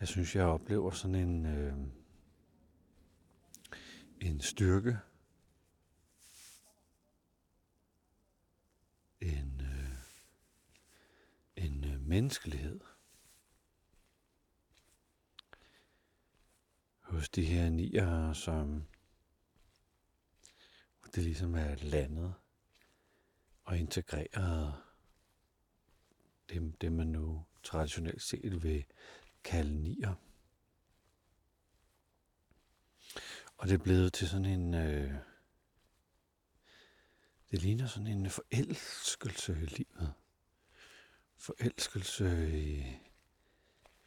Jeg synes, jeg oplever sådan en, øh, en styrke, en, øh, en øh, menneskelighed. Hos de her nier, som det ligesom er landet og integreret det, det man nu traditionelt set vil kalnier. Og det er blevet til sådan en... Øh, det ligner sådan en forelskelse i livet. Forelskelse i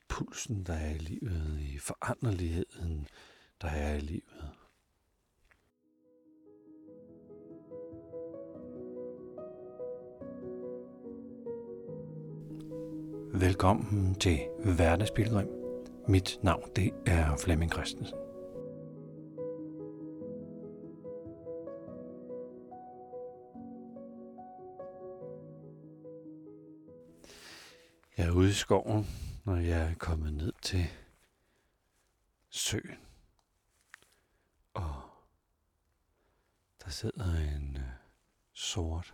pulsen, der er i livet, i foranderligheden, der er i livet. Velkommen til Hverdagsbilledrøm. Mit navn det er Flemming Christensen. Jeg er ude i skoven, når jeg er kommet ned til søen. Og der sidder en øh, sort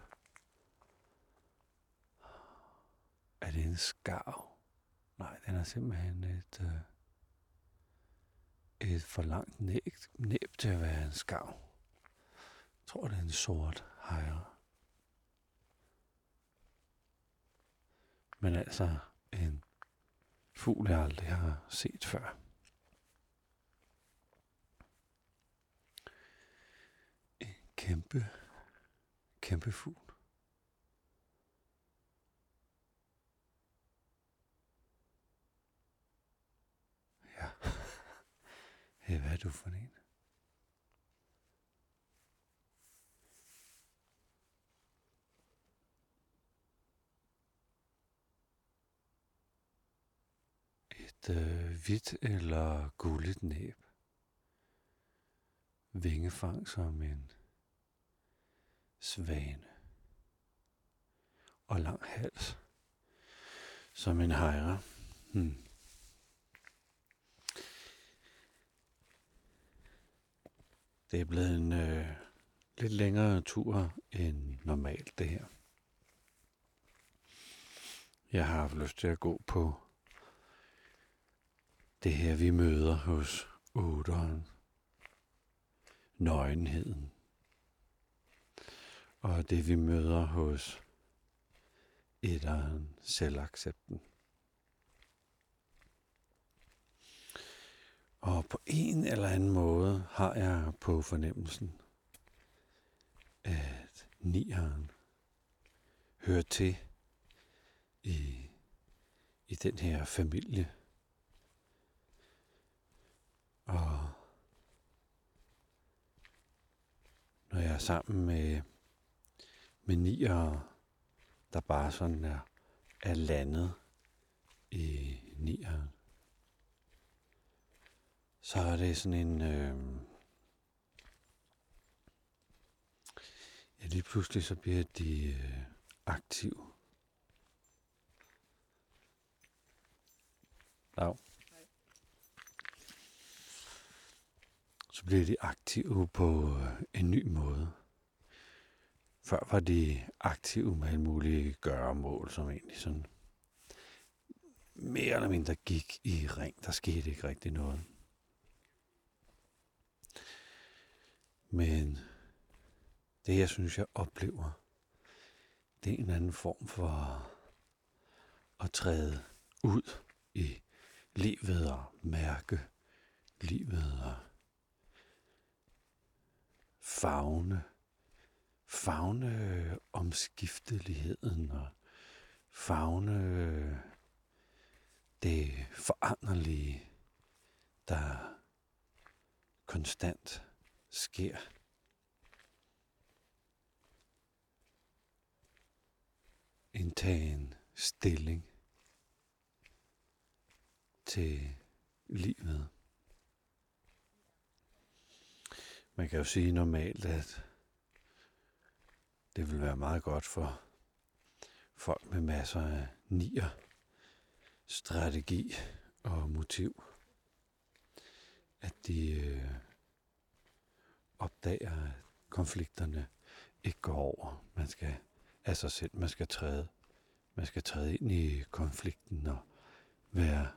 Er det en skarv? Nej, den er simpelthen et, øh, et for langt næb, næb til at være en skarv. Jeg tror, det er en sort hejre. Men altså en fugl, jeg aldrig har set før. En kæmpe, kæmpe fugl. Hey, hvad er du for en? Et øh, hvidt eller gulligt næb. Vingefang som en svane. Og lang hals som en hejre. Hmm. Det er blevet en øh, lidt længere tur end normalt, det her. Jeg har haft lyst til at gå på det her, vi møder hos otteren. Nøgenheden. Og det, vi møder hos etteren, selvaccepten. Og på en eller anden måde har jeg på fornemmelsen, at nieren hører til i, i den her familie. Og når jeg er sammen med, med nier, der bare sådan er, er landet i nieren, så er det sådan en... Øh, ja, lige pludselig så bliver de øh, aktive. Lav. Så bliver de aktive på øh, en ny måde. Før var de aktive med alle mulige gøremål, som egentlig sådan mere eller mindre gik i ring. Der skete ikke rigtig noget. Men det, jeg synes, jeg oplever, det er en anden form for at træde ud i livet og mærke livet og fagne, fagne omskifteligheden og fagne det foranderlige, der konstant sker. Indtag en stilling til livet. Man kan jo sige normalt, at det vil være meget godt for folk med masser af nier, strategi og motiv. At de øh, opdager, at konflikterne ikke går over. Man skal af sig selv, man skal træde, man skal træde ind i konflikten og være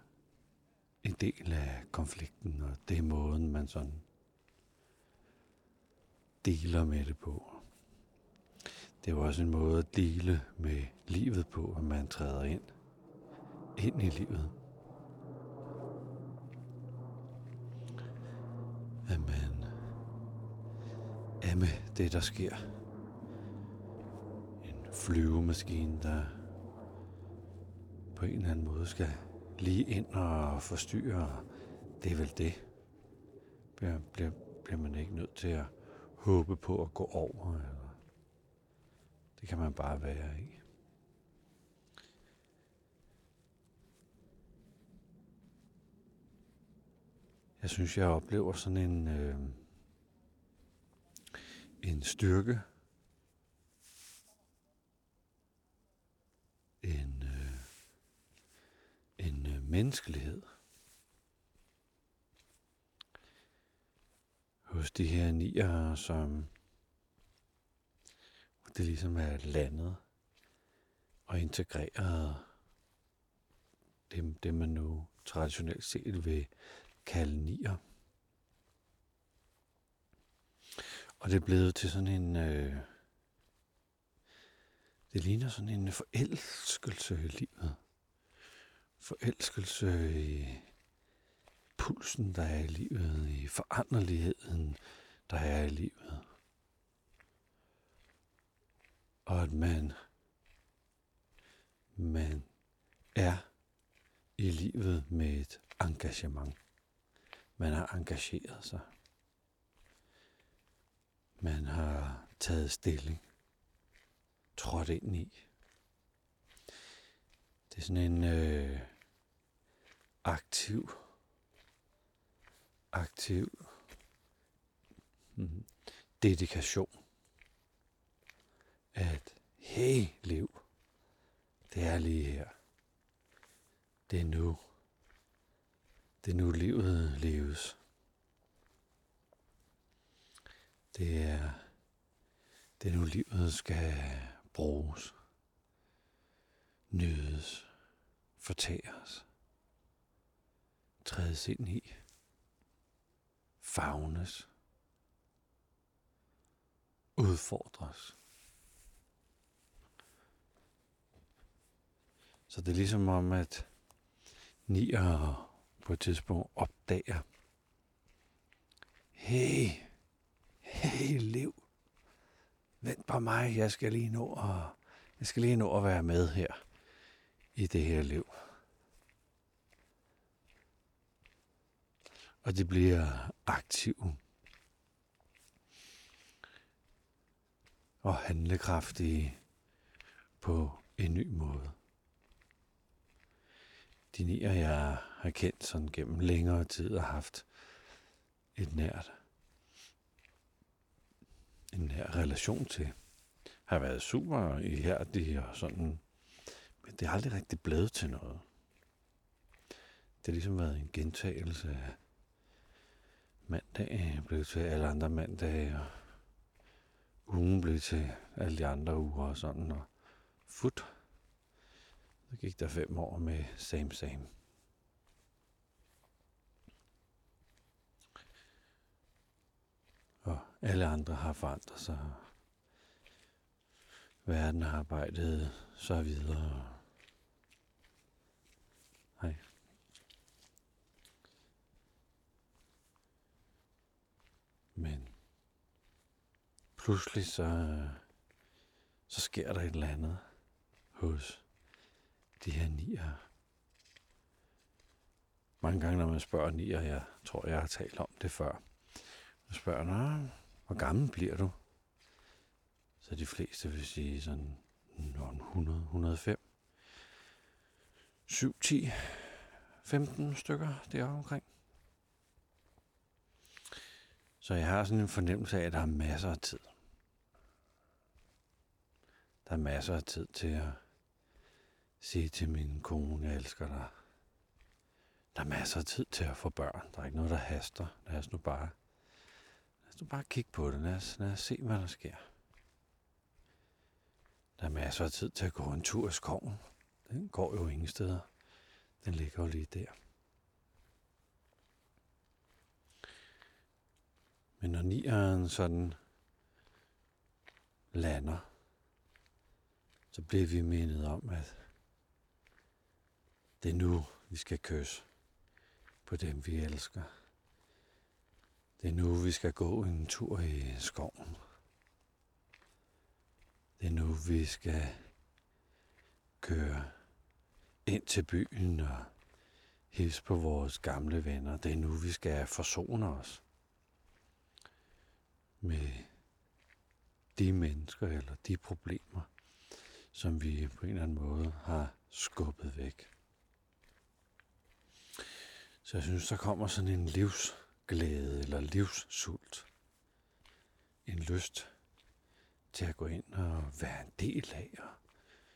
en del af konflikten, og det er måden, man sådan deler med det på. Det er jo også en måde at dele med livet på, at man træder ind, ind i livet. At man er med det, der sker. En flyvemaskine, der på en eller anden måde skal lige ind og forstyrre. Det er vel det. Bliver, bliver, bliver man ikke nødt til at håbe på at gå over, eller det kan man bare være i. Jeg synes, jeg oplever sådan en, øh, en styrke, en, øh, en øh, menneskelighed hos de her nier, som det ligesom er landet og integreret det, det man nu traditionelt set vil kalde nier. Og det er blevet til sådan en... Øh, det ligner sådan en forelskelse i livet. Forelskelse i pulsen, der er i livet, i foranderligheden, der er i livet. Og at man, man er i livet med et engagement. Man har engageret sig. Man har taget stilling. Trådt ind i. Det er sådan en øh, aktiv, aktiv mm, dedikation. At hey liv, det er lige her. Det er nu. Det er nu livet leves. Det er, det er nu livet skal bruges, nydes, fortæres, trædes ind i, fagnes, udfordres. Så det er ligesom om, at nier på et tidspunkt opdager, hey, hey liv, vent på mig, jeg skal lige nå at, jeg skal lige nå at være med her i det her liv. Og det bliver aktiv og handlekraftige på en ny måde. De nier, jeg har kendt sådan gennem længere tid og haft et nært, en nær relation til, har været super det og sådan, men det har aldrig rigtig blevet til noget. Det har ligesom været en gentagelse af mandag blev til alle andre mandage, og ugen blev til alle de andre uger og sådan, og fut, så gik der fem år med same same. Alle andre har forandret sig. Verden har arbejdet så videre. Hej. Men pludselig så, så sker der et eller andet hos de her nier. Mange gange, når man spørger nier, jeg tror, jeg har talt om det før, så spørger hvor gammel bliver du? Så de fleste vil sige sådan 100, 105, 7, 10, 15 stykker deroppe omkring. Så jeg har sådan en fornemmelse af, at der er masser af tid. Der er masser af tid til at sige til min kone, jeg elsker dig. Der er masser af tid til at få børn. Der er ikke noget, der haster. Lad os nu bare, os nu bare kigge på det. Lad os, lad os se, hvad der sker. Der er masser af tid til at gå en tur i skoven. Den går jo ingen steder. Den ligger jo lige der. Men når nieren sådan lander, så bliver vi mindet om, at det er nu, vi skal kysse på dem, vi elsker. Det er nu, vi skal gå en tur i skoven. Det er nu, vi skal køre ind til byen og hilse på vores gamle venner. Det er nu, vi skal forsone os med de mennesker eller de problemer, som vi på en eller anden måde har skubbet væk. Så jeg synes, der kommer sådan en livs livsglæde eller livssult. En lyst til at gå ind og være en del af og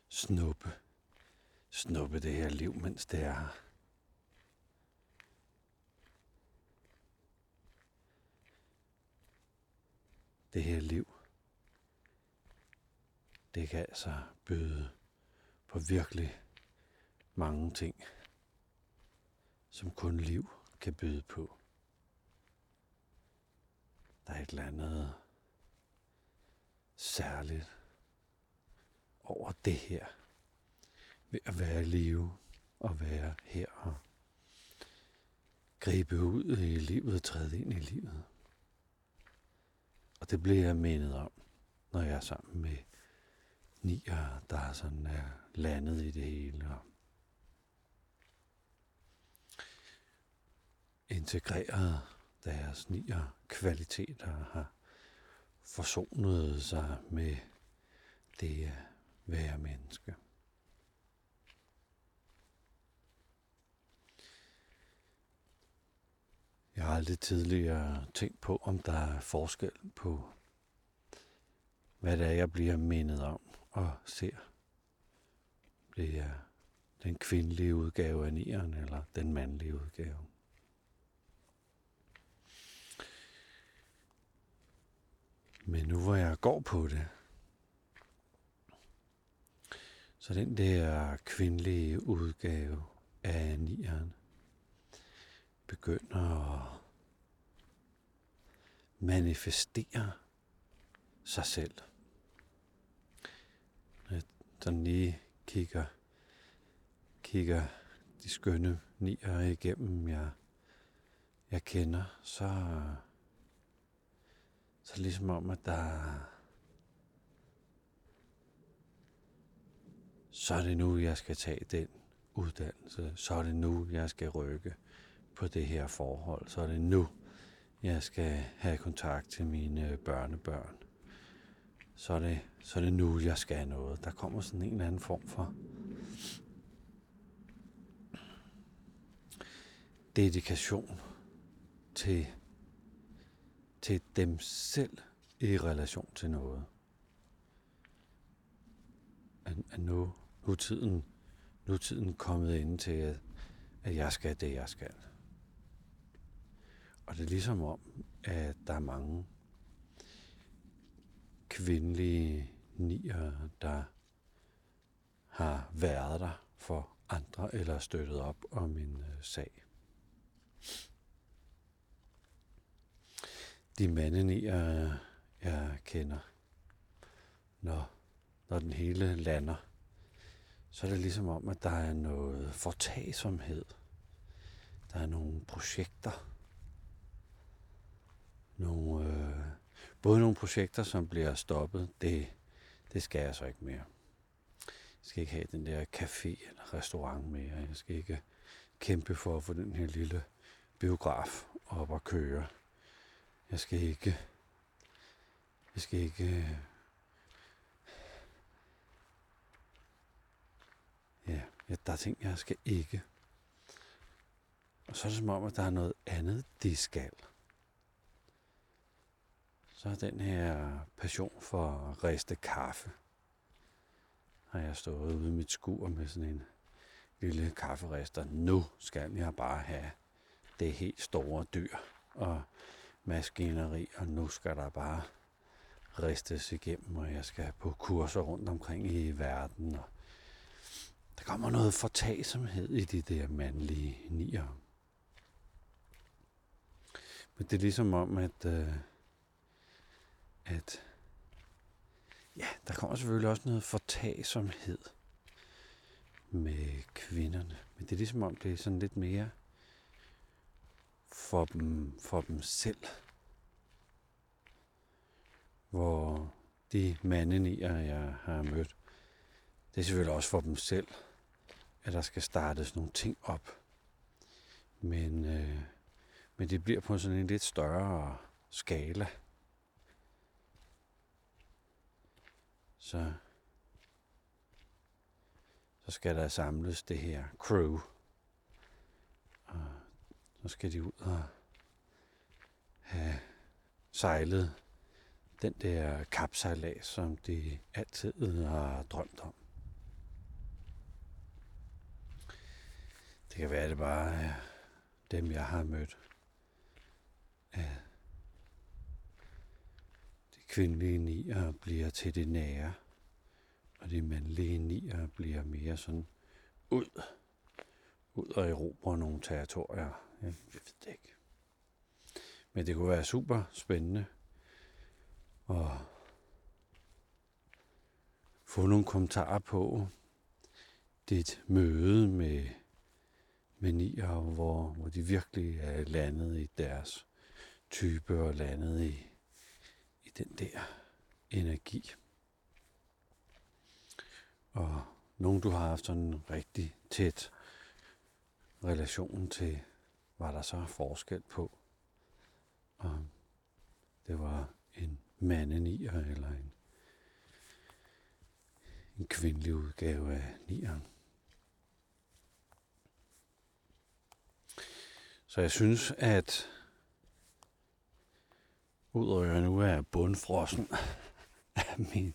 snuppe, snuppe det her liv, mens det er her. Det her liv, det kan altså byde på virkelig mange ting, som kun liv kan byde på. Der er et eller andet særligt over det her. Ved at være i live og være her og gribe ud i livet, træde ind i livet. Og det bliver jeg mindet om, når jeg er sammen med nier, der sådan er landet i det hele. Og integreret deres nier kvaliteter har forsonet sig med det at være menneske. Jeg har aldrig tidligere tænkt på, om der er forskel på, hvad det er, jeg bliver mindet om og ser. Det er den kvindelige udgave af nieren, eller den mandlige udgave. Men nu hvor jeg går på det, så den der kvindelige udgave af nieren begynder at manifestere sig selv. Jeg sådan lige kigger, kigger de skønne nier igennem, jeg, jeg kender, så så ligesom om, at der... Så er det nu, jeg skal tage den uddannelse. Så er det nu, jeg skal rykke på det her forhold. Så er det nu, jeg skal have kontakt til mine øh, børnebørn. Så er det, så er det nu, jeg skal noget. Der kommer sådan en eller anden form for dedikation til til dem selv i relation til noget. At, at nu, nu, er tiden, nu er tiden kommet ind til, at, at jeg skal det, jeg skal. Og det er ligesom om, at der er mange kvindelige nier, der har været der for andre eller støttet op om en øh, sag de mandenier, jeg kender, når, når den hele lander, så er det ligesom om, at der er noget fortagsomhed. Der er nogle projekter. Nogle, øh, både nogle projekter, som bliver stoppet, det, det skal jeg så ikke mere. Jeg skal ikke have den der café eller restaurant mere. Jeg skal ikke kæmpe for at få den her lille biograf op at køre. Jeg skal ikke... Jeg skal ikke... Ja, ja der er ting, jeg skal ikke. Og så er det som om, at der er noget andet, de skal. Så er den her passion for at riste kaffe. Har jeg stået ude i mit skur med sådan en, lille kafferister. Nu skal jeg bare have det helt store dyr og maskineri, og nu skal der bare ristes igennem, og jeg skal på kurser rundt omkring i verden. Og der kommer noget fortagsomhed i de der mandlige nier. Men det er ligesom om, at, øh, at ja, der kommer selvfølgelig også noget fortagsomhed med kvinderne. Men det er ligesom om, det er sådan lidt mere for dem, for dem selv. Hvor de mandenier, jeg har mødt, det er selvfølgelig også for dem selv, at der skal startes nogle ting op. Men, øh, men det bliver på sådan en lidt større skala. Så, så skal der samles det her crew. Og så skal de ud og have sejlet den der kapsejlads, som de altid har drømt om. Det kan være, at det bare er dem, jeg har mødt. Ja. De kvindelige nier bliver til det nære, og de mandlige nier bliver mere sådan ud, ud og erobre nogle territorier. Jeg ved det ikke. Men det kunne være super spændende at få nogle kommentarer på dit møde med manier, hvor, hvor de virkelig er landet i deres type og landet i, i den der energi. Og nogen, du har haft sådan en rigtig tæt relation til, var der så forskel på. om det var en mandenier eller en, en kvindelig udgave af nieren. Så jeg synes, at udover at jeg nu er bundfrossen af min,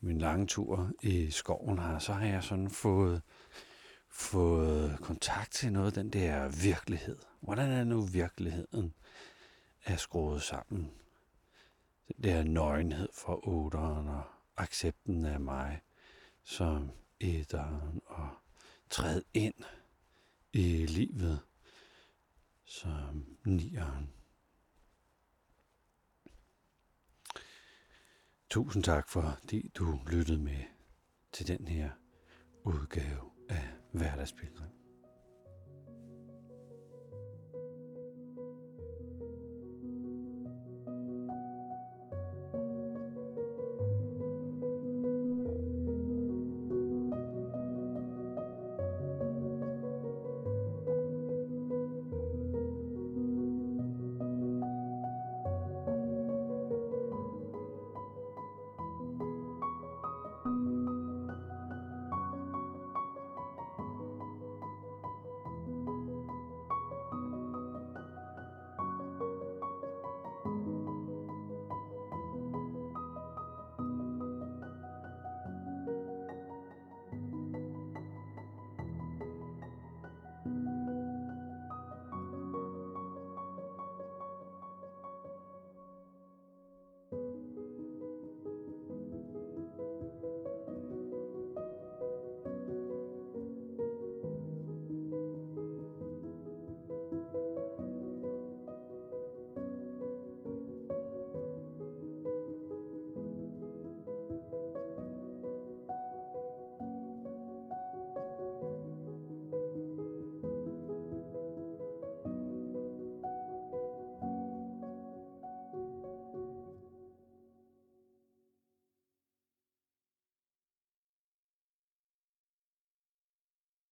min lange tur i skoven her, så har jeg sådan fået, fået kontakt til noget af den der virkelighed. Hvordan er nu virkeligheden er skruet sammen? Den der nøgenhed for otteren og accepten af mig som etteren og træd ind i livet som nieren. Tusind tak, fordi du lyttede med til den her udgave af Hverdagspilgrim.